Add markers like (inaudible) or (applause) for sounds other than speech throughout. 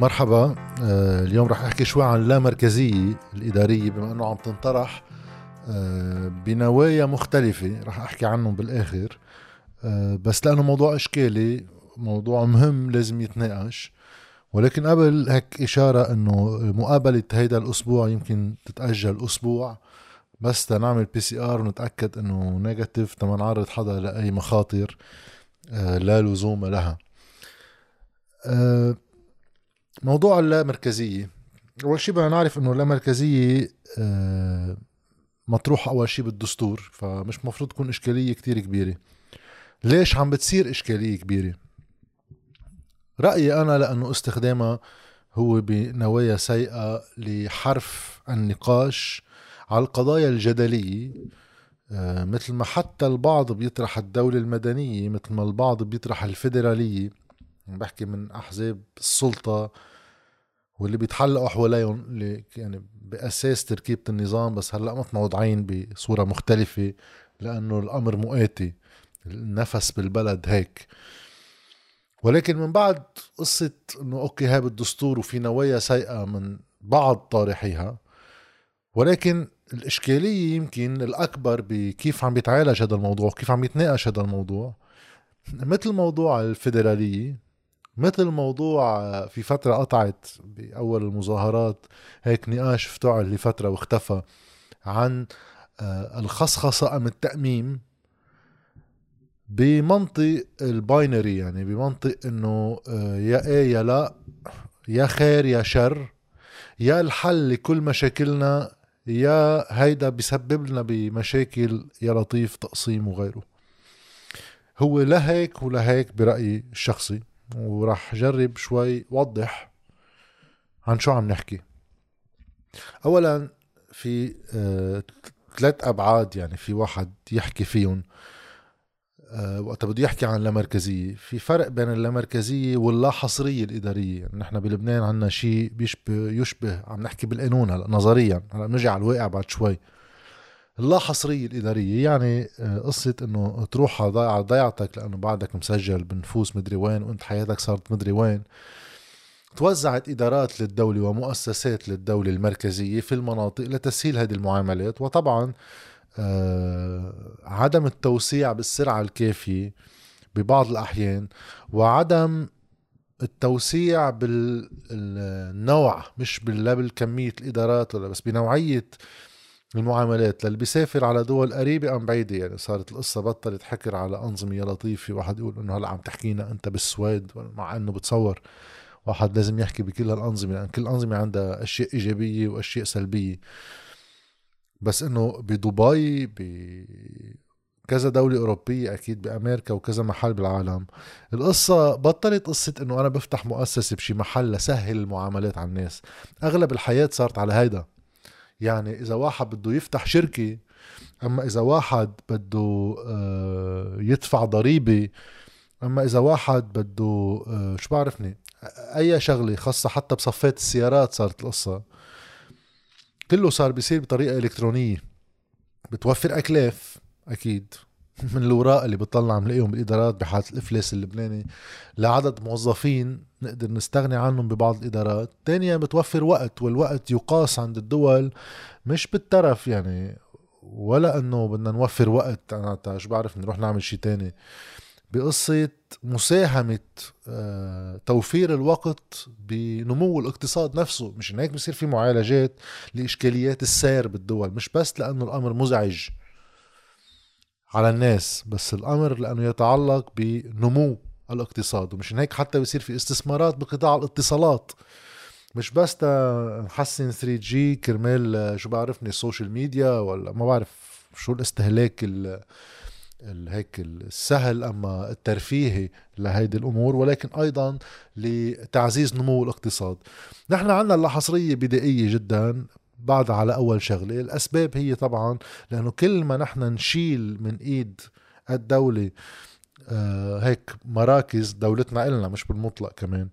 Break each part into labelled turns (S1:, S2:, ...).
S1: مرحبا. آه، اليوم رح أحكي شوي عن اللامركزية الإدارية بما إنه عم تنطرح آه، بنوايا مختلفة رح أحكي عنهم بالآخر. آه، بس لأنه موضوع إشكالي موضوع مهم لازم يتناقش. ولكن قبل هيك إشارة إنه مقابلة هيدا الأسبوع يمكن تتأجل أسبوع. بس تنعمل PCR ونتأكد إنه negative تما نعرض حدا لأي مخاطر لا لزوم لها. موضوع اللامركزية. أول شيء بدنا نعرف إنه اللامركزية آه، مطروحة أول شيء بالدستور فمش مفروض تكون إشكالية كتير كبيرة. ليش عم بتصير إشكالية كبيرة؟ رأيي أنا لأنه استخدامها هو بنوايا سيئة لحرف النقاش على القضايا الجدلية. آه، مثل ما حتى البعض بيطرح الدولة المدنية مثل ما البعض بيطرح الفيدرالية بحكي من أحزاب السلطة واللي بيتحلقوا حواليهم اللي يعني بأساس تركيبة النظام بس هلأ متموضعين بصورة مختلفة لأنه الأمر مؤاتي النفس بالبلد هيك. ولكن من بعد قصة إنه أوكي هاي بالدستور وفي نوايا سيئة من بعض طارحيها ولكن الإشكالية يمكن الأكبر بكيف عم بيتعالج هذا الموضوع كيف عم يتناقش هذا الموضوع. مثل موضوع الفيدرالية مثل موضوع في فترة قطعت بأول المظاهرات هيك نقاش افتعل لفترة واختفى عن آه، الخصخصة أم التأميم بمنطق الباينري يعني بمنطق إنه آه، يا إيه يا لا يا خير يا شر يا الحل لكل مشاكلنا يا هيدا بيسبب لنا بمشاكل يا لطيف تقسيم وغيره. هو لا هيك ولا هيك برأيي الشخصي. وراح جرب شوي وضح عن شو عم نحكي. اولا في آه ثلاث أبعاد يعني في واحد يحكي فيهم. آه وقت بده يحكي عن اللامركزية في فرق بين اللامركزية واللا حصرية الإدارية. يعني نحن بلبنان عنا شيء بيشبه يشبه عم نحكي بالقانون هلا نظريا. هلا بنجي على الواقع بعد شوي. اللا حصرية الإدارية يعني آه، قصة إنه تروح على ضيعتك لأنه بعدك مسجل بنفوس مدري وين وأنت حياتك صارت مدري وين. توزعت إدارات للدولة ومؤسسات للدولة المركزية في المناطق لتسهيل هذه المعاملات. وطبعا آه عدم التوسيع بالسرعة الكافية ببعض الأحيان وعدم التوسيع بالنوع مش بالكمية الإدارات ولا بس بنوعية المعاملات للي بيسافر على دول قريبة أم بعيدة. يعني صارت القصة بطلت حكر على أنظمة يا لطيف في واحد يقول إنه هلأ عم تحكينا أنت بالسويد مع إنه بتصور. واحد لازم يحكي بكل هالأنظمة. لأن كل أنظمة عندها أشياء إيجابية وأشياء سلبية. بس إنه بدبي ب كذا دولة أوروبية أكيد بأمريكا وكذا محل بالعالم. القصة بطلت قصة إنه أنا بفتح مؤسسة بشي محل لسهل المعاملات على الناس. أغلب الحياة صارت على هيدا. يعني إذا واحد بده يفتح شركة أما إذا واحد بده آه، يدفع ضريبة أما إذا واحد بده آه، شو بعرفني؟ أي شغلة خاصة حتى بصفات السيارات صارت القصة. كله صار بيصير بطريقة إلكترونية. بتوفر أكلاف أكيد. (laughs) من الوراق اللي بتطلع بنلاقيهم بالإدارات بحالة الإفلاس اللبناني. لعدد موظفين نقدر نستغني عنهم ببعض الإدارات. ثانيا بتوفر وقت والوقت يقاس عند الدول مش بالترف يعني ولا إنه بدنا نوفر وقت. أنا شو بعرف نروح نعمل شيء تاني. بقصة مساهمة آه، توفير الوقت بنمو الاقتصاد نفسه. مش هيك بصير في معالجات لإشكاليات السير بالدول. مش بس لأنه الأمر مزعج. على الناس بس الأمر لأنه يتعلق بنمو الاقتصاد ومش هيك حتى بيصير في استثمارات بقطاع الاتصالات. مش بس نحسن 3G كرمال شو بعرفني ال social media ولا ما بعرف شو الاستهلاك ال هيك السهل أما الترفيهي لهيدي الأمور ولكن أيضا لتعزيز نمو الاقتصاد. نحن عندنا الحصريه بدائية جدا. بعد على أول شغلة. الأسباب هي طبعا لأنه كل ما نحن نشيل من إيد الدولة آه هيك مراكز دولتنا إلنا مش بالمطلق كمان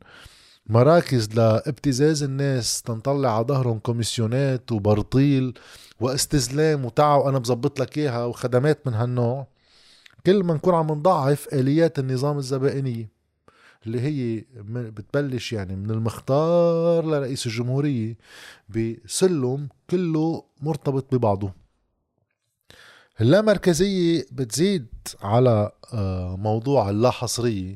S1: مراكز لابتزاز الناس تنطلع على ظهرهم كوميسيونات وبرطيل واستزلام وتعا وأنا بظبط لك إياها وخدمات من هالنوع. كل ما نكون عم نضعف آليات النظام الزبائنيه اللي هي بتبلش يعني من المختار لرئيس الجمهورية بسلم كله مرتبط ببعضه. اللامركزية بتزيد على آه، موضوع اللاحصرية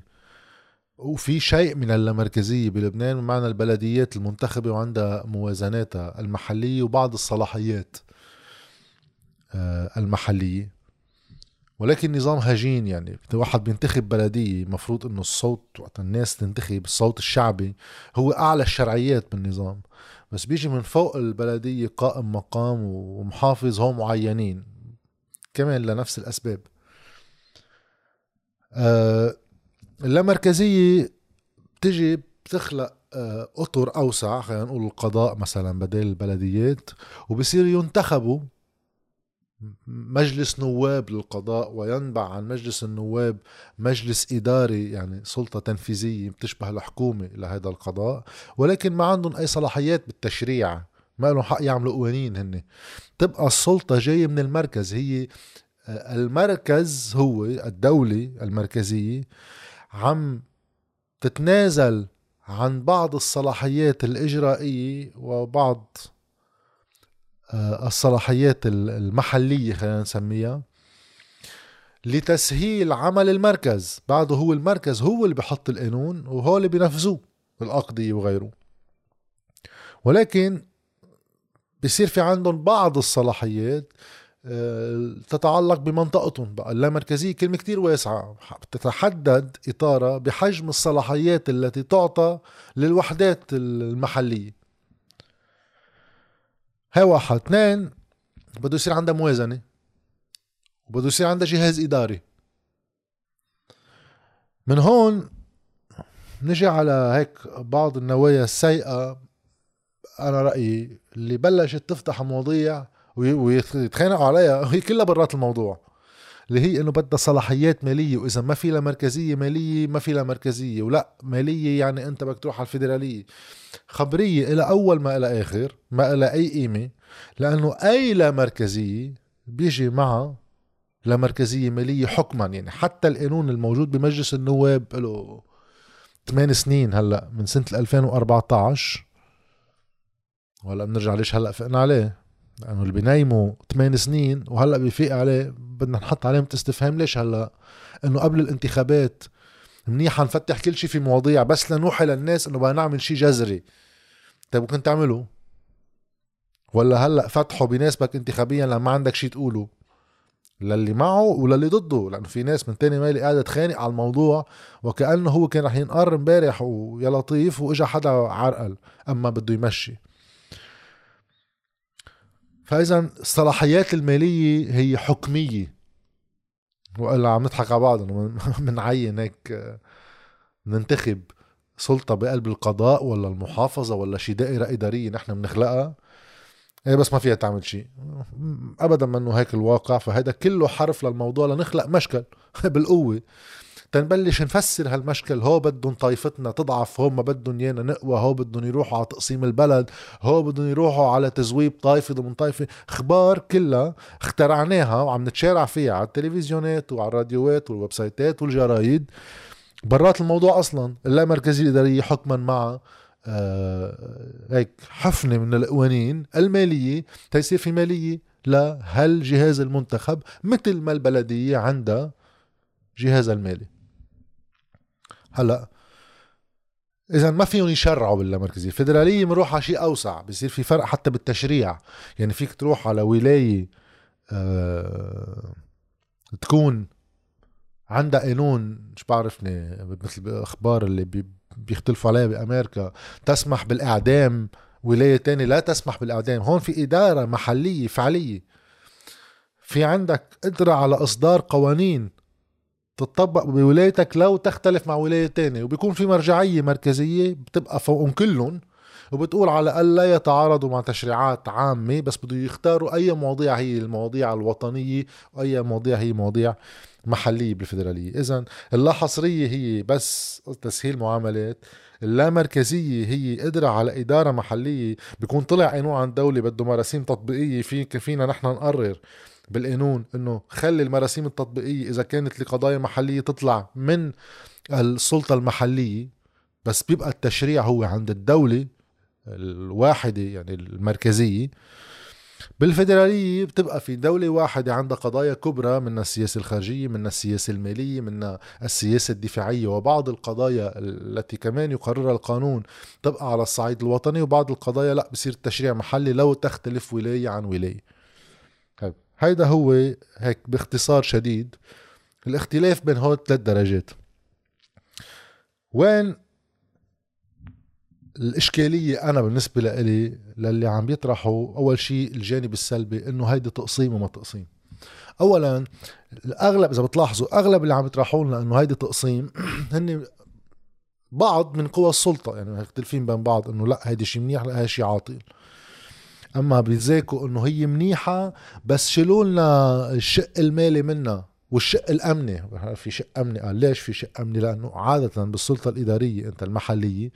S1: وفي شيء من اللامركزية بلبنان بمعنى البلديات المنتخبة وعندها موازناتها المحلية وبعض الصلاحيات آه، المحلية. ولكن نظام هجين يعني. واحد بينتخب بلدية مفروض إنه الصوت وقت الناس تنتخب الصوت الشعبي هو أعلى الشرعيات بالنظام. بس بيجي من فوق البلدية قائم مقام ومحافظ هم معينين. كمان لنفس الأسباب. آه اللامركزية بتجي بتخلق آه أطر أوسع خلينا نقول القضاء مثلا بدل البلديات وبصير ينتخبوا مجلس نواب للقضاء وينبع عن مجلس النواب مجلس إداري يعني سلطة تنفيذية بتشبه الحكومة لهذا القضاء. ولكن ما عندهم أي صلاحيات بالتشريع ما لهم حق يعملوا قوانين هن. تبقى السلطة جاية من المركز هي آه، المركز هو الدولة المركزية عم تتنازل عن بعض الصلاحيات الإجرائية وبعض الصلاحيات المحلية خلينا نسميها لتسهيل عمل المركز. بعده هو المركز هو اللي بحط القانون وهو اللي بينفذوه الأقضية وغيره. ولكن بصير في عندهم بعض الصلاحيات آه، تتعلق بمنطقتهم بقى. اللامركزية كلمة كتير واسعة. تتحدد إطارة بحجم الصلاحيات التي تعطى للوحدات المحلية. هاي واحد اثنين بده يصير عندها موازنة وبده يصير عندها جهاز إداري. من هون نجي على هيك بعض النوايا السيئة. أنا رأيي اللي بلشت تفتح مواضيع ويتخانقوا عليها وهي كلها برات الموضوع. اللي هي إنه بدها صلاحيات مالية وإذا ما في لها مركزية مالية ما في لها مركزية ولا مالية يعني أنت بدك تروح على الفيدرالية. خبرية إلى أول ما إلى آخر ما إلى أي قيمة لأنه أي لا مركزية بيجي معها لا مركزية مالية حكما يعني حتى القانون الموجود بمجلس النواب له 8 سنين هلأ من سنة 2014 وهلأ بنرجع ليش هلأ فقنا عليه؟ لأنه اللي بينيموا 8 سنين وهلأ بيفيق عليه بدنا نحط علامه استفهام ليش هلأ؟ إنه قبل الانتخابات منيح نفتح كل شيء في مواضيع بس لنوحي للناس إنه بدنا نعمل شيء جذري. طيب ممكن تعمله ولا هلأ فتحوا بيناسبك انتخابيا لما ما عندك شيء تقوله؟ للي معه وللي ضده. لأنه في ناس من تاني مالي قاعدة تخانق على الموضوع وكأنه هو كان رح ينقر امبارح ويا لطيف وإجا حدا عرقل أما بده يمشي. فاذا الصلاحيات المالية هي حكمية. والا عم نضحك على بعض بنعين (laughs) هيك ننتخب سلطة بقلب القضاء ولا المحافظة ولا شي دائرة إدارية نحن بنخلقها. إيه بس ما فيها تعمل شيء ابدا منه هيك الواقع فهذا كله حرف للموضوع لنخلق مشكل (laughs) بالقوة. تنبلش نفسر هالمشكل. هو بدهم طائفتنا تضعف هو ما بدهم يانا نقوى هو بدهم يروحوا على تقسيم البلد هو بدهم يروحوا على تزويب طائفة ضمن طائفة أخبار كلها اخترعناها وعم نتشارع فيها على التلفزيونات وعلى الراديوات والويب سايتات والجرايد. برات الموضوع أصلا. اللامركزية الادارية حكما مع آه هيك حفنة من القوانين المالية تيصير في مالية لهالجهاز المنتخب مثل ما البلدية عندها جهازها المالي. هلا إذا ما فيهم يشرعوا باللامركزية. الفدراليه بنروح على شيء أوسع بصير في فرق حتى بالتشريع. يعني فيك تروح على ولاية آه تكون عندها قانون مش بعرفني مثل الاخبار اللي بيختلفوا عليها بأمريكا. تسمح بالإعدام ولاية تانية لا تسمح بالإعدام. هون في إدارة محلية فعلية. في عندك قدره على إصدار قوانين. تطبق بولايتك لو تختلف مع ولاية تانية وبيكون في مرجعية مركزية بتبقى فوقهم كلهم وبتقول على الأقل لا يتعارضوا مع تشريعات عامة بس بده يختاروا أي مواضيع هي المواضيع الوطنية وأي مواضيع هي مواضيع محلية بالفدرالية إذا اللاحصرية هي بس تسهيل معاملات اللامركزية هي قدرة على إدارة محلية. بيكون طلع قانون عن دولة بده مراسيم تطبيقية في فينا نحن نقرر بالقانون إنه خلي المراسيم التطبيقية إذا كانت لقضايا محلية تطلع من السلطة المحلية بس بيبقى التشريع هو عند الدولة الواحدة يعني المركزية. بالفيدرالية بتبقى في دولة واحدة عندها قضايا كبرى من السياسة الخارجية من السياسة المالية من السياسة الدفاعية وبعض القضايا التي كمان يقررها القانون تبقى على الصعيد الوطني وبعض القضايا لا بصير التشريع محلي لو تختلف ولاية عن ولاية. هيدا هو هيك باختصار شديد الاختلاف بين هول ثلاث درجات. وين الإشكالية أنا بالنسبة لإلي للي عم يطرحوا أول شيء الجانب السلبي إنه هيدي تقسيم وما تقسيم. أولا الأغلب إذا بتلاحظوا أغلب اللي عم يطرحوا لنا إنه هيدي تقسيم (clears throat) هن بعض من قوى السلطة يعني مختلفين بين بعض إنه لا هيدي شيء منيح لا هيدي شيء عاطل. أما بيذاكوا إنه هي منيحة بس شيلوا لنا الشق المالي منها والشق الأمني؟ في شق أمني؟ قال ليش في شق أمني؟ لأنه عادة بالسلطة الإدارية أنت المحلية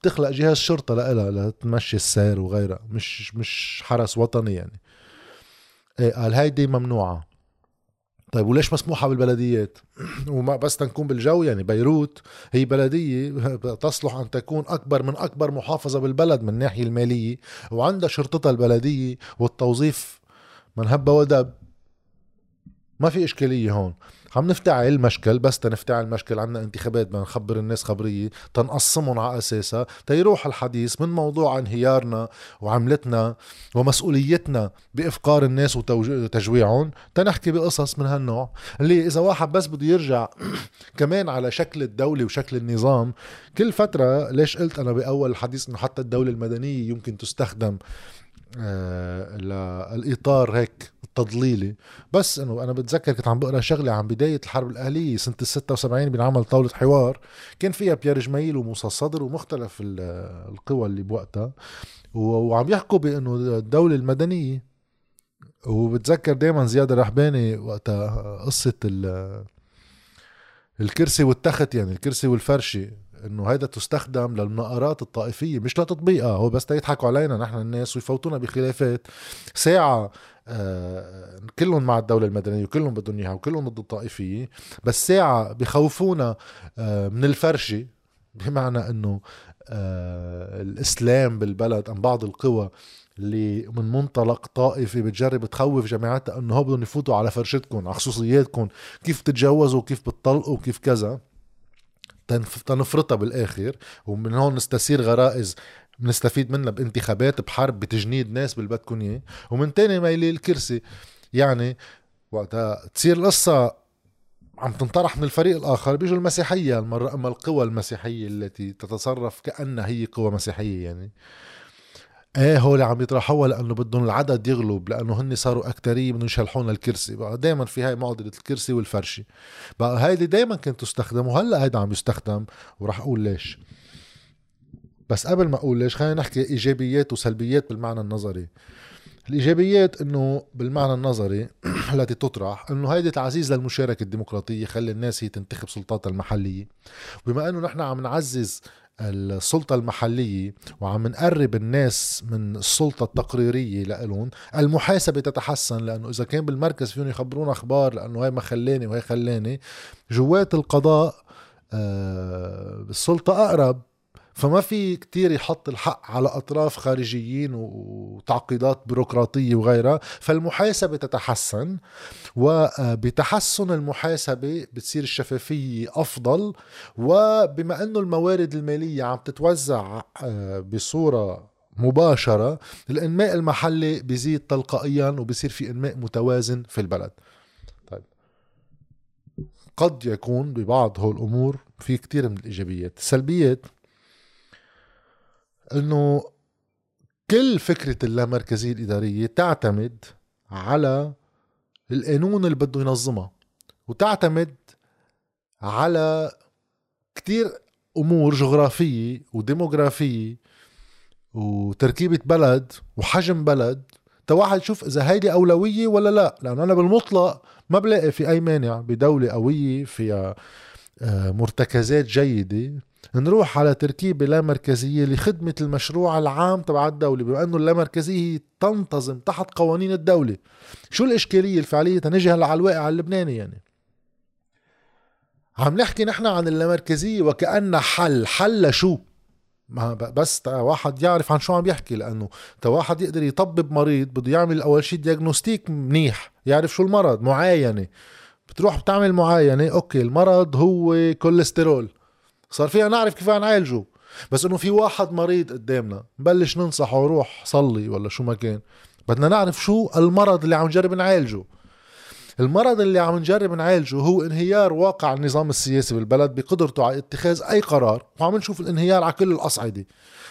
S1: بتخلق جهاز شرطة لها لتمشي السير وغيرها مش مش حرس وطني يعني. إيه قال هيدي ممنوعة. طيب وليش مسموحة بالبلديات؟ (clears throat) وما بس تنكون بالجو يعني بيروت هي بلدية (laughs) تصلح أن تكون أكبر من أكبر محافظة بالبلد من الناحية المالية وعندها شرطتها البلدية والتوظيف من هب ودب. ما في إشكالية هون. عم نفتعل مشكل بس تنفتعل مشكل عنا انتخابات بدنا نخبر الناس خبرية تنقسمهم على أساسها تيروح الحديث من موضوع انهيارنا وعملتنا ومسؤوليتنا بإفقار الناس وتجويعهم تنحكي بقصص من هالنوع. اللي إذا واحد بس بده يرجع (clears throat) كمان على شكل الدولة وشكل النظام كل فترة ليش قلت أنا بأول الحديث إنه حتى الدولة المدنية يمكن تستخدم آه للإطار هيك تضليلي بس إنه أنا بتذكر كنت عم بقرأ شغلة عن بداية الحرب الأهلية سنة ال 76 بنعمل طاولة حوار. كان فيها بيير جميل وموسى الصدر ومختلف القوى اللي بوقتها. وعم يحكوا بإنه الدولة المدنية وبتذكر دائما زياد الرحباني وقتها قصة الكرسي والتخت يعني الكرسي والفرشة. إنه هيدا تستخدم للمناقرات الطائفية مش لتطبيقها هو بس يضحكوا علينا نحن الناس ويفوتونا بخلافات ساعة آه كلهم مع الدولة المدنية وكلهم بدهم إياها وكلهم ضد الطائفية بس ساعة بخوفونا آه من الفرشة بمعنى إنه آه الإسلام بالبلد أم بعض القوى اللي من منطلق طائفي بتجرب تخوف جماعتها إنه هو بدهم يفوتوا على فرشتكم على خصوصياتكم كيف تتجوزوا كيف بتطلقوا كيف كذا. تنفرطها بالآخر ومن هون نستثير غرائز بنستفيد منها بانتخابات بحرب بتجنيد ناس باللي بدكم ومن تاني ميلي الكرسي يعني وقتها تصير القصة عم تنطرح من الفريق الآخر. بيجوا المسيحية المرة أما القوى المسيحية التي تتصرف كأنها هي قوى مسيحية يعني. إيه هول عم يطرحوها لأنه بدهم العدد يغلب لأنه هن صاروا اكتريه بدهم يشلحون الكرسي. بقى دائما في هاي معضله الكرسي والفرشة. بقى هيدي دائما كانت تستخدم وهلأ هيدا عم يستخدم وراح أقول ليش. بس قبل ما أقول ليش خلينا نحكي إيجابيات وسلبيات بالمعنى النظري. الإيجابيات إنه بالمعنى النظري (clears throat) التي تطرح إنه هيدي تعزيز للمشاركة الديمقراطية خلي الناس هي تنتخب سلطاتها المحلية. بما إنه نحن عم نعزز السلطة المحلية وعم نقرب الناس من السلطة التقريرية لإلهم. المحاسبة تتحسن لأنه إذا كان بالمركز فيهم يخبرونا أخبار لأنه هاي ما خلاني وهي خلاني. جوات القضاء آه السلطة أقرب. فما في كتير يحط الحق على أطراف خارجيين وتعقيدات بيروقراطية وغيرها فالمحاسبة تتحسن وبتحسن المحاسبة بتصير الشفافية أفضل وبما أنه الموارد المالية عم تتوزع آه، بصورة مباشرة الإنماء المحلي بيزيد تلقائيا وبصير في إنماء متوازن في البلد. طيب. قد يكون ببعض هول الأمور في كتير من الإيجابيات. السلبيات إنه كل فكرة اللامركزية الإدارية تعتمد على القانون اللي بده ينظمها وتعتمد على كتير أمور جغرافية وديموغرافية وتركيبة بلد وحجم بلد تواحد يشوف إذا هيدي أولوية ولا لا لأنه أنا بالمطلق ما بلاقي في أي مانع بدولة قوية فيها آه، مرتكزات جيدة نروح على تركيبة لا مركزية لخدمة المشروع العام تبع الدولة بما أنه اللامركزية تنتظم تحت قوانين الدولة. شو الإشكالية الفعلية؟ تنجي هلأ على الواقع اللبناني يعني. عم نحكي نحن عن اللامركزية وكأنها حل. حل شو ما بس واحد يعرف عن شو عم يحكي لأنه واحد يقدر يطبب مريض بده يعمل أول شيء diagnostic منيح يعرف شو المرض معاينة. بتروح بتعمل معاينة okay المرض هو كوليسترول صار فينا نعرف كيف نعالجه بس إنه في واحد مريض قدامنا نبلش ننصحه روح صلي ولا شو ما كان. بدنا نعرف شو المرض اللي عم نجرب نعالجه. المرض اللي عم نجرب نعالجه هو انهيار واقع النظام السياسي بالبلد بقدرته على اتخاذ أي قرار. وعم نشوف الانهيار على كل الأصعدة.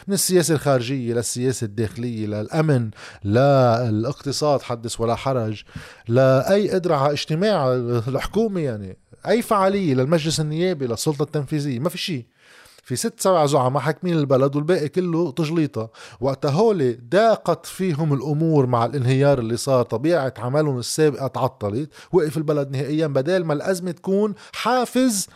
S1: من السياسة الخارجية للسياسة الداخلية للأمن للاقتصاد حدث ولا حرج لأي قدرة على اجتماع الحكومة يعني. أي فعالية للمجلس النيابي للسلطة التنفيذية ما في شيء. في ست سبع زعماء حاكمين البلد والباقي كله تجليطة. وقتها هول ضاقت فيهم الأمور مع الانهيار اللي صار. طبيعة عملهم السابقة تعطلت. وقف البلد نهائيا بدل ما الأزمة تكون حافز.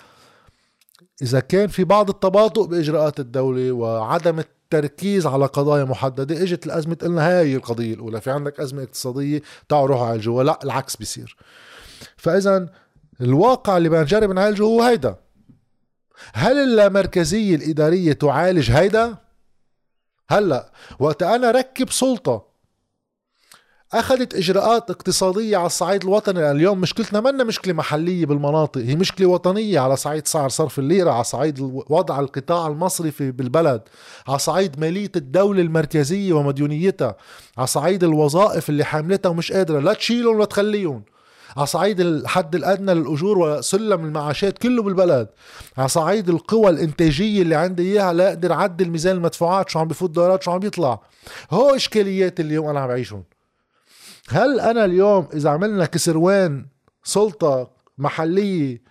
S1: إذا كان في بعض التباطؤ بإجراءات الدولة وعدم التركيز على قضايا محددة إجت الأزمة قلنا هاي القضية الأولى. في عندك أزمة اقتصادية تعالوا روحوا عالجوها لا العكس بيصير. فإذا الواقع اللي بنجرب نعالجه هو هيدا هل اللامركزية الإدارية تعالج هيدا؟ هلا وقت أنا ركب سلطة أخذت إجراءات اقتصادية على الصعيد الوطني اليوم مشكلتنا منا مشكلة محلية بالمناطق هي مشكلة وطنية على صعيد سعر صرف الليرة على صعيد وضع القطاع المصرفي بالبلد على صعيد مالية الدولة المركزية ومديونيتها على صعيد الوظائف اللي حاملتها ومش قادرة لا تشيلهم ولا تخليهم على صعيد الحد الأدنى للأجور وسلم المعاشات كله بالبلد. على صعيد القوى الإنتاجية اللي عندي إياها لا أقدر أعدل ميزان المدفوعات شو عم بفوت دولارات شو عم بيطلع. هو إشكاليات اليوم أنا عم بعيشهم. هل أنا اليوم إذا عملنا كسروان سلطة محلية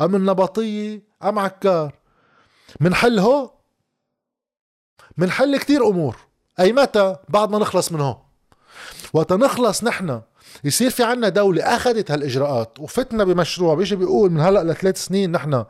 S1: أم النبطية أم عكار منحل منحل كتير أمور. أي متى؟ بعد ما نخلص من هون. وقت نخلص نحن يصير في عنا دولة أخذت هالإجراءات وفتنا بمشروع بيجي بيقول من هلأ لثلاث سنين نحن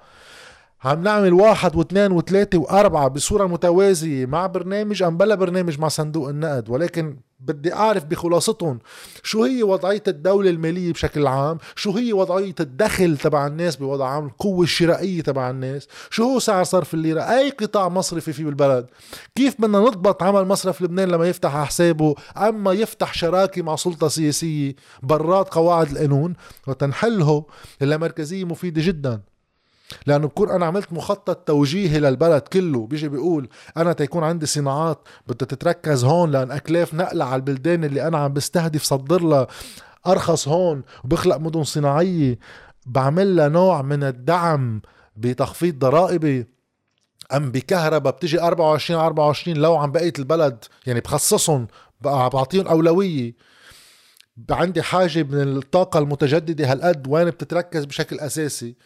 S1: عم نعمل واحد واثنين وثلاثة وأربعة بصورة متوازية مع برنامج أم بلا برنامج مع صندوق النقد. ولكن بدي أعرف بخلاصتهم شو هي وضعية الدولة المالية بشكل عام؟ شو هي وضعية الدخل تبع الناس بوضع عام؟ القوة الشرائية تبع الناس؟ شو هو سعر صرف الليرة؟ أي قطاع مصرفي في بالبلد؟ كيف بدنا نضبط عمل مصرف لبنان لما يفتح حسابه؟ أما يفتح شراكة مع سلطة سياسية برات قواعد القانون وتنحله اللامركزية مفيدة جدا. لأنه بكون أنا عملت مخطط توجيهي للبلد كله. بيجي بيقول أنا تيكون عندي صناعات بدها تتركز هون لأن أكلاف نقلة على البلدان اللي أنا عم بستهدف صدر لها أرخص هون وبخلق مدن صناعية. بعمل لها نوع من الدعم بتخفيض ضرائبي. أم بكهرباء بتجي 24 24 لو عن بقيه البلد يعني بخصصهم بعطيهم أولوية. عندي حاجة من الطاقة المتجددة هالقد وين بتتركز بشكل أساسي.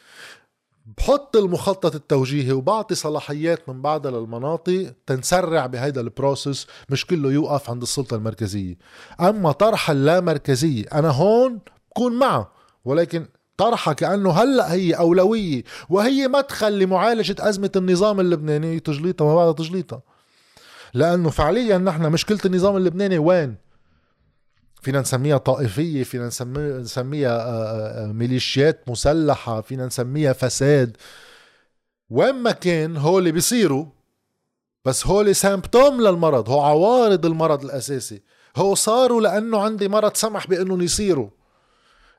S1: بحط المخطط التوجيهي وبعطي صلاحيات من بعدها للمناطق تنسرع بهيدا البروسس مش كله يوقف عند السلطة المركزية. أما طرح اللامركزية أنا هون بكون معه ولكن طرحها كأنه هلأ هي أولوية وهي مدخل لمعالجة أزمة النظام اللبناني تجليطها ما بعد تجليطها. لأنه فعليا نحن مشكلة النظام اللبناني وين؟ فينا نسميها طائفية فينا نسميها آه، آه، آه، ميليشيات مسلحة فينا نسميها فساد. وين ما كان هول بيصيروا بس هول سامبتوم للمرض هو عوارض المرض الأساسي. هو صاروا لأنه عندي مرض سمح بأنهم يصيروا.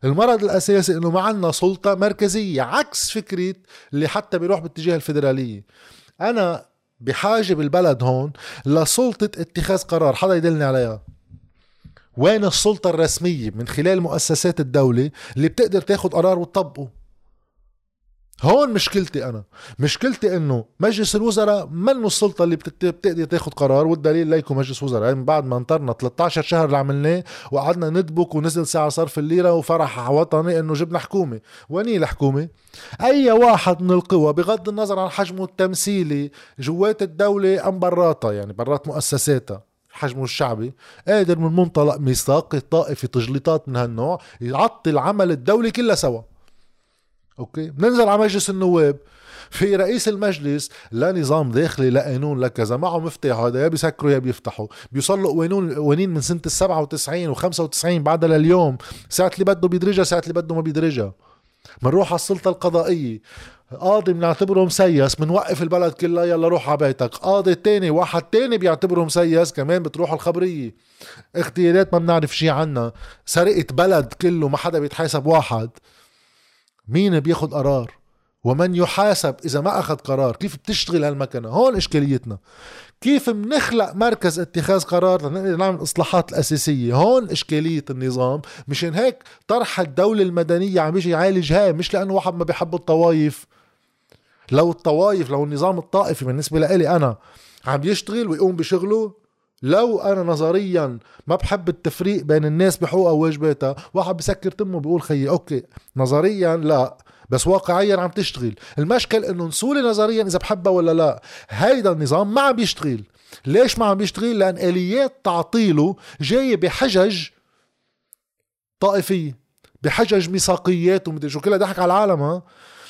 S1: المرض الأساسي أنه ما عندنا سلطة مركزية عكس فكرة اللي حتى بيروح باتجاه الفيدرالية. أنا بحاجة بالبلد هون لسلطة اتخاذ قرار حدا يدلني عليها؟ وين السلطة الرسمية؟ من خلال مؤسسات الدولة اللي بتقدر تاخد قرار وتطبقه. هون مشكلتي أنا. مشكلتي إنه مجلس الوزراء منه السلطة اللي بتقدر تاخد قرار والدليل ليكم مجلس وزراء. يعني بعد ما انطرنا 13 شهر اللي عملناه وقعدنا ندبك ونزل سعر صرف الليرة وفرح وطني إنه جبنا حكومة. وين الحكومة؟ أي واحد من القوى بغض النظر عن حجمه التمثيلي جوات الدولة أم براتها يعني برات مؤسساتها. حجمه الشعبي قادر من منطلق ميثاق الطائفي تجليطات من هالنوع يعطل عمل الدولة كلها سوا. أوكي؟ بننزل على مجلس النواب. في رئيس المجلس لا نظام داخلي لا قانون لا كذا معه مفتاح هذا يا بيسكروا يا بيفتحوا. بيوصل له قوانين قوانين من سنة ال 97 و 95 بعدها لليوم. ساعة اللي بده بيدرجها ساعة اللي بده ما بيدرجها. بنروح على السلطة القضائية. قاضي بنعتبره مسيس بنوقف البلد كلها يلا روح على بيتك. قاضي تاني واحد تاني بيعتبره مسيس كمان بتروح الخبرية. اغتيالات ما بنعرف شي عنها. سرقة بلد كله ما حدا بيتحاسب واحد. مين بياخد قرار؟ ومن يحاسب إذا ما أخذ قرار؟ كيف بتشتغل هالمكنة؟ هون إشكاليتنا. كيف بنخلق مركز اتخاذ قرار لنقدر نعمل الاصلاحات الأساسية؟ هون إشكالية النظام. مشان هيك طرح الدولة المدنية عم يجي يعالج هاي مش لأنه واحد ما بيحب الطوايف. لو الطوايف لو النظام الطائفي بالنسبة لإلي أنا عم يشتغل ويقوم بشغله لو أنا نظريا ما بحب التفريق بين الناس بحقوقها وواجباتها واحد بسكر تمه بيقول خيي أوكي. نظريا لا. بس واقعيا عم تشتغل. المشكل إنه نسولي نظريا إذا بحبها ولا لا. هيدا النظام ما عم بيشتغل. ليش ما عم بيشتغل؟ لأن آليات تعطيله جاية بحجج طائفية بحجج ميثاقيات ومدري شو. كلها ضحك على العالم ها؟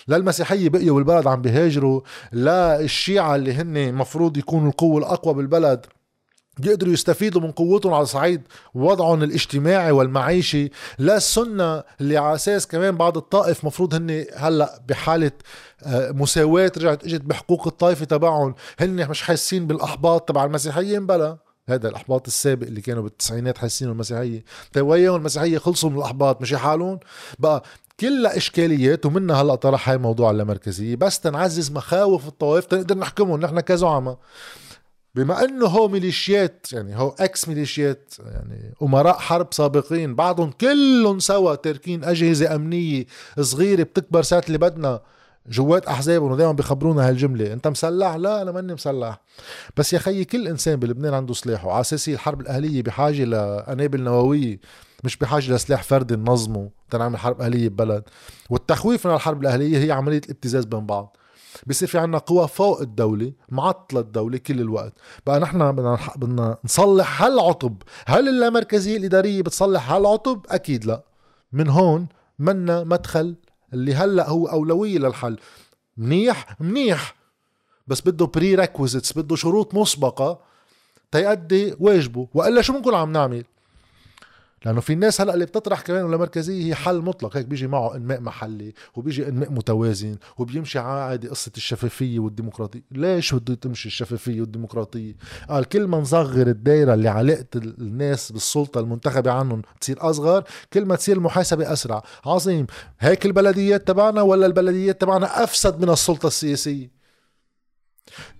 S1: لا المسيحية بقيوا بالبلد عم بيهاجروا لا الشيعة اللي هن مفروض يكونوا القوة الأقوى بالبلد. يقدروا يستفيدوا من قوتهم على صعيد وضعهم الاجتماعي والمعيشي. لا السنة اللي على أساس كمان بعض الطائف مفروض هن هلأ بحالة آه، مساواة رجعت إجت بحقوق الطائفة تبعهم. هن مش حاسين بالأحباط تبع المسيحيين؟ بلا هذا الأحباط السابق اللي كانوا بالتسعينات حاسين المسيحية. طيب وياهم المسيحية خلصوا من الأحباط؟ مش حالهم بقى كلها إشكاليات ومنها هلأ طرح هاي موضوع اللامركزيه بس تنعزز مخاوف الطوائف تنقدر نحكمهم. نحن كزعماء. بما أنه هو ميليشيات يعني هو إكس ميليشيات يعني أمراء حرب سابقين بعضهم كلهم سوا تاركين أجهزة أمنية صغيرة بتكبر ساعة اللي بدنا جوات أحزابهم ودائما بيخبرونا هالجملة أنت مسلح؟ لا أنا ماني مسلح. بس يا خيي كل إنسان بلبنان عنده سلاح وعلى أساس الحرب الأهلية بحاجة لقنابل نووية مش بحاجة لسلاح فردي ننظمه تنعمل حرب أهلية ببلد. والتخويف من الحرب الأهلية هي عملية الابتزاز بين بعض. بصير في عنا قوى فوق الدولة معطلة الدولة كل الوقت. بقى نحن بدنا بدنا نصلح هالعطب. هل اللامركزية الإدارية بتصلح هالعطب؟ أكيد لا. من هون منا مدخل اللي هلأ هو أولوية للحل. منيح؟ منيح. بس بده prerequisites بده شروط مسبقة تيأدي واجبه. وإلا شو بنكون عم نعمل؟ لأنه في الناس هلأ اللي بتطرح كمان ولا مركزية هي حل مطلق. هيك بيجي معه إنماء محلي وبيجي إنماء متوازن وبيمشي عادي قصة الشفافية والديمقراطية. ليش بده تمشي الشفافية والديمقراطية؟ قال كل ما نصغر الدائره اللي علاقة الناس بالسلطة المنتخبة عنهم تصير أصغر كل ما تصير المحاسبة أسرع. عظيم. هيك البلديات تبعنا ولا البلديات تبعنا أفسد من السلطة السياسية؟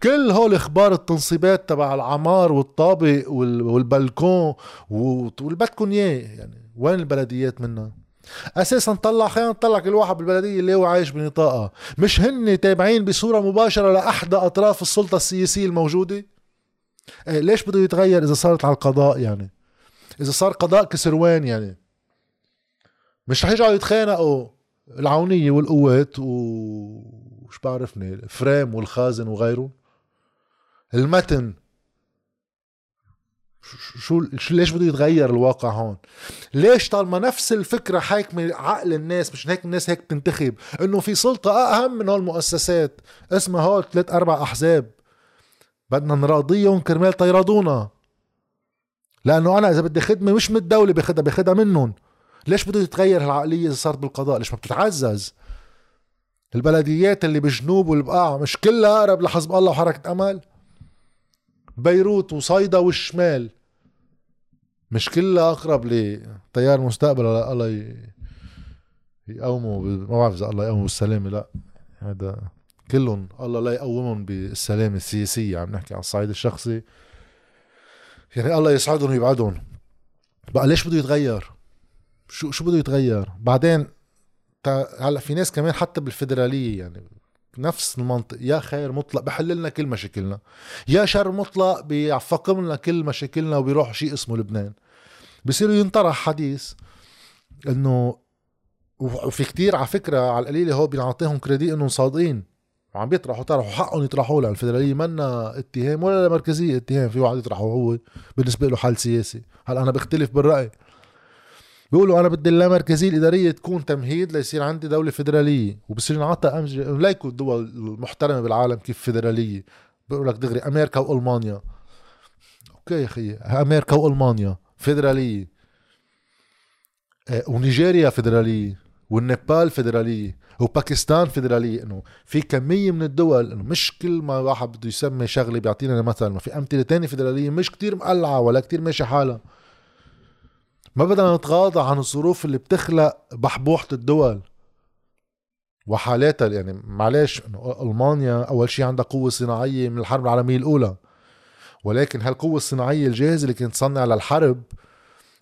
S1: كل هول أخبار التنصيبات تبع العمار والطابق والبلكون واللي بدكم إياه يعني وين البلديات منها؟ أساسا طلع خلينا نطلع كل واحد بالبلدية اللي هو عايش بنطاقها. مش هن تابعين بصورة مباشرة لاحدى أطراف السلطة السياسية الموجودة؟ إيه ليش بده يتغير إذا صارت على القضاء يعني؟ إذا صار قضاء كسروان يعني؟ مش رح يرجعوا يتخانقوا العونية والقوات و وش بعرفني الفريم والخازن وغيره. المتن شو شو ليش بده يتغير الواقع هون؟ ليش طالما نفس الفكرة حاكمه عقل الناس مش هيك الناس هيك بتنتخب؟ إنه في سلطة أهم من هول المؤسسات اسمها هول ثلاث أربع أحزاب. بدنا نراضيهم كرمال تيرضونا لأنه أنا إذا بدي خدمة مش من الدولة باخدها باخدها منهم. ليش بده يتغير هالعقلية إذا صارت بالقضاء؟ ليش ما بتتعزز؟ البلديات اللي بالجنوب والبقاع مش كلها أقرب لحزب الله وحركة أمل. بيروت وصيدا والشمال. مش كلها أقرب لتيار مستقبل الله يقوموا ما بعرف إذا الله يقوموا بالسلامة لا. هذا كلهم الله لا يقومهم بالسلامة السياسية. عم نحكي على الصعيد الشخصي. يعني الله يسعدهم ويبعدهم. بقى ليش بده يتغير؟ شو شو بده يتغير؟ بعدين هلا في ناس كمان حتى بالفدرالية يعني نفس المنطق يا خير مطلق بحل لنا كل مشاكلنا يا شر مطلق بيعفقم لنا كل مشاكلنا وبيروح شيء اسمه لبنان. بصيروا ينطرح حديث إنه وفي كتير على فكرة على القليلة هو بيعطيهم كريدي إنهم صادقين. وعم بيطرحوا طرحوا حقهم يطرحوا لها الفدرالية منا اتهام ولا مركزية اتهام في واحد يطرحه هو بالنسبة له حل سياسي. هلا أنا بختلف بالرأي. بيقولوا أنا بدي اللامركزية الإدارية تكون تمهيد ليصير عندي دولة فيدرالية وبصير ينعطى أمثلة ليكوا الدول المحترمة بالعالم كيف فيدرالية. بيقول لك دغري أمريكا وألمانيا. okay يا أخي أمريكا وألمانيا فيدرالية. آه، ونيجيريا فيدرالية والنيبال فيدرالية وباكستان فيدرالية إنه في كمية من الدول إنه مش كل ما واحد بده يسمي شغلة بيعطينا مثل ما في أمثلة تانية فيدرالية مش كتير مقلعة ولا كتير ماشي حالها. ما بدنا نتغاضى عن الظروف اللي بتخلق بحبوحة الدول وحالاتها. يعني معلش إنه ألمانيا أول شيء عندها قوة صناعية من الحرب العالمية الأولى ولكن هالقوة الصناعية الجاهزة اللي كانت تصنع للحرب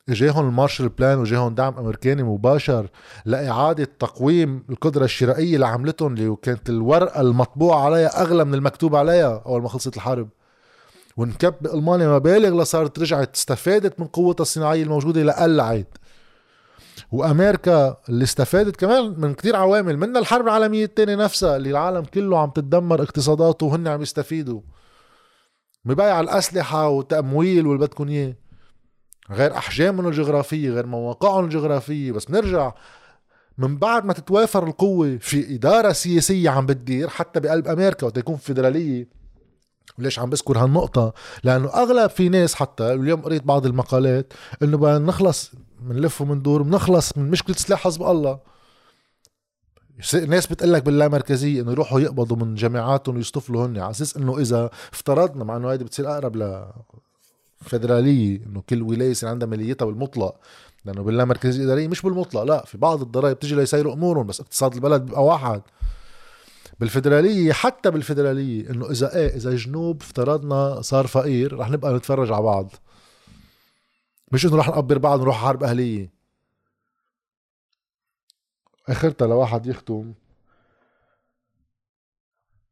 S1: إجاهم المارشال بلان وجاهم دعم أمريكاني مباشر لإعادة تقويم القدرة الشرائية اللي عملتهم اللي كانت الورقة المطبوع عليها أغلى من المكتوب عليها أول ما خلصت الحرب. وانكب بالمانيا مبالغ لصارت رجعت استفادت من قوتها الصناعية الموجودة لقلعت وأمريكا اللي استفادت كمان من كتير عوامل منها الحرب العالمية الثانية نفسها اللي العالم كله عم تتدمر اقتصاداته وهن عم يستفيدوا. مبيع الأسلحة والتمويل واللي إياه. غير أحجامهم الجغرافية غير مواقعهم الجغرافية. بس نرجع من بعد ما تتوافر القوة في إدارة سياسية عم بتدير حتى بقلب أمريكا وقت يكون فيدرالية ليش عم بذكر هالنقطة؟ لأنه أغلب في ناس حتى اليوم قريت بعض المقالات إنه بدنا نخلص بنلف ومندور بنخلص من مشكلة سلاح حزب الله. ناس بتقول لك باللامركزية إنه يروحوا يقبضوا من جامعاتهم ويصطفلوا هن. على أساس إنه إذا افترضنا مع إنه هيدي بتصير أقرب ل فدرالية إنه كل ولاية يصير عندها ماليتها بالمطلق. لأنه باللامركزية الادارية مش بالمطلق لا في بعض الضرائب بتجي ليسيروا أمورهم بس اقتصاد البلد بيبقى واحد. بالفدرالية حتى بالفدرالية إنه إذا إيه إذا جنوب افترضنا صار فقير رح نبقى نتفرج على بعض. مش إنه رح نقبر بعض نروح حرب أهلية. آخرتها لواحد يختم.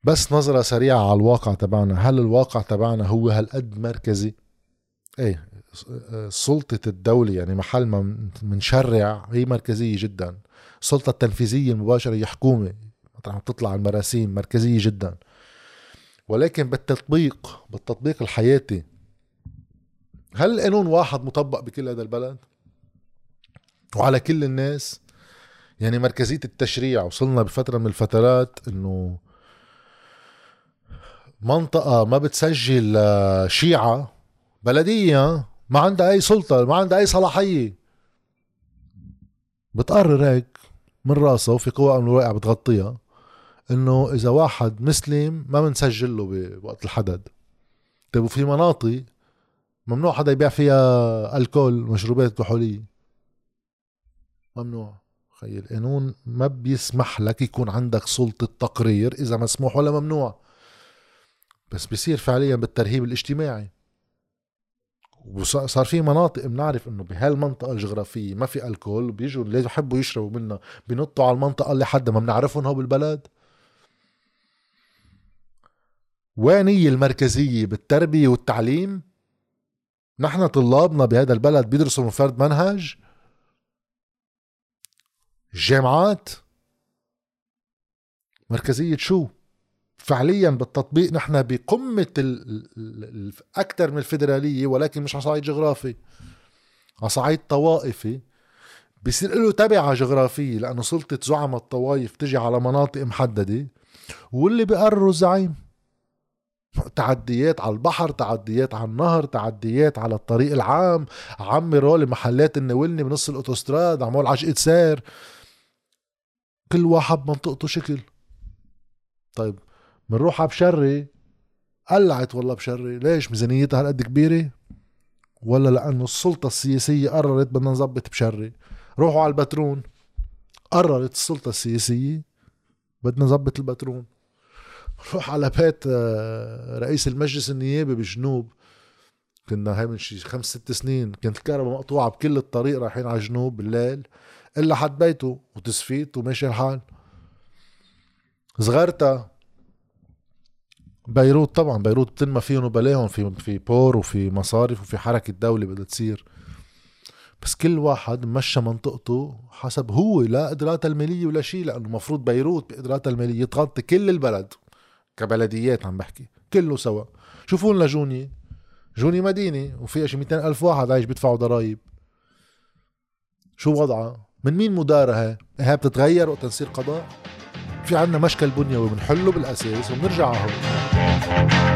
S1: بس نظرة سريعة على الواقع تبعنا. هل الواقع تبعنا هو هالقد مركزي؟ إيه سلطة الدولة يعني محل ما منشرع هي مركزية جدا. السلطة التنفيذية المباشرة هي حكومة. عم تطلع المراسيم مركزية جدا. ولكن بالتطبيق بالتطبيق الحياتي هل القانون واحد مطبق بكل هذا البلد؟ وعلى كل الناس؟ يعني مركزية التشريع وصلنا بفترة من الفترات إنه منطقة ما بتسجل شيعة بلدية ما عندها أي سلطة ما عندها أي صلاحية. بتقرر هيك من راسها وفي قوى أمن الواقع بتغطيها. إنه إذا واحد مسلم ما بنسجل له بوقت الحدد. طيب وفي مناطق ممنوع حدا يبيع فيها ألكول مشروبات كحولية. ممنوع. خي القانون ما بيسمح لك يكون عندك سلطة تقرير إذا مسموح ولا ممنوع. بس بيصير فعليا بالترهيب الاجتماعي. وصار في مناطق بنعرف إنه بهالمنطقة الجغرافية ما في ألكول بيجوا اللي بحبوا يشربوا منها بينطوا على المنطقة اللي حدا ما بنعرفهم هو بالبلد. وين هي المركزية بالتربية والتعليم؟ نحن طلابنا بهذا البلد بيدرسوا من فرد منهج الجامعات مركزية شو؟ فعليا بالتطبيق نحن بقمة أكثر من الفيدرالية ولكن مش على صعيد جغرافي. على صعيد طوائفي. بصير له تبعة جغرافية لأنه سلطة زعماء الطوائف تجي على مناطق محددة واللي بيقرروا الزعيم. تعديات على البحر تعديات على النهر تعديات على الطريق العام عمروا المحلات النولني بنص الأوتوستراد عمول عجقة سير. كل واحد بمنطقته شكل. طيب بنروح على بشري؟ قلعت والله بشري. ليش؟ ميزانيتها هالقد كبيرة؟ ولا لأنه السلطة السياسية قررت بدنا نظبط بشري. روحوا على البترون قررت السلطة السياسية بدنا نظبط البترون روح على بيت آه، رئيس المجلس النيابي بالجنوب كنا هاي من شي خمس ست سنين كانت الكهرباء مقطوعة بكل الطريق رايحين على الجنوب بالليل إلا حد بيته وتسفيت وماشي الحال. صغرتها بيروت طبعا بيروت بتنمى فيهم وبلاهم في في بور وفي مصارف وفي حركة دولة بدها تصير. بس كل واحد مشى منطقته حسب هو لا قدراتها المالية ولا شيء لأنه المفروض بيروت بقدراتها المالية تغطي كل البلد. كبلديات عم بحكي كله سوا. شوفوا لنا جوني جوني مدينة وفيها شي 200 ألف واحد عايش بيدفعوا ضرايب شو وضعها؟ من مين مدارها؟ هي بتتغير وقت نصير قضاء؟ في عنا مشكل بنيوي بنحله بالأساس وبنرجع هون.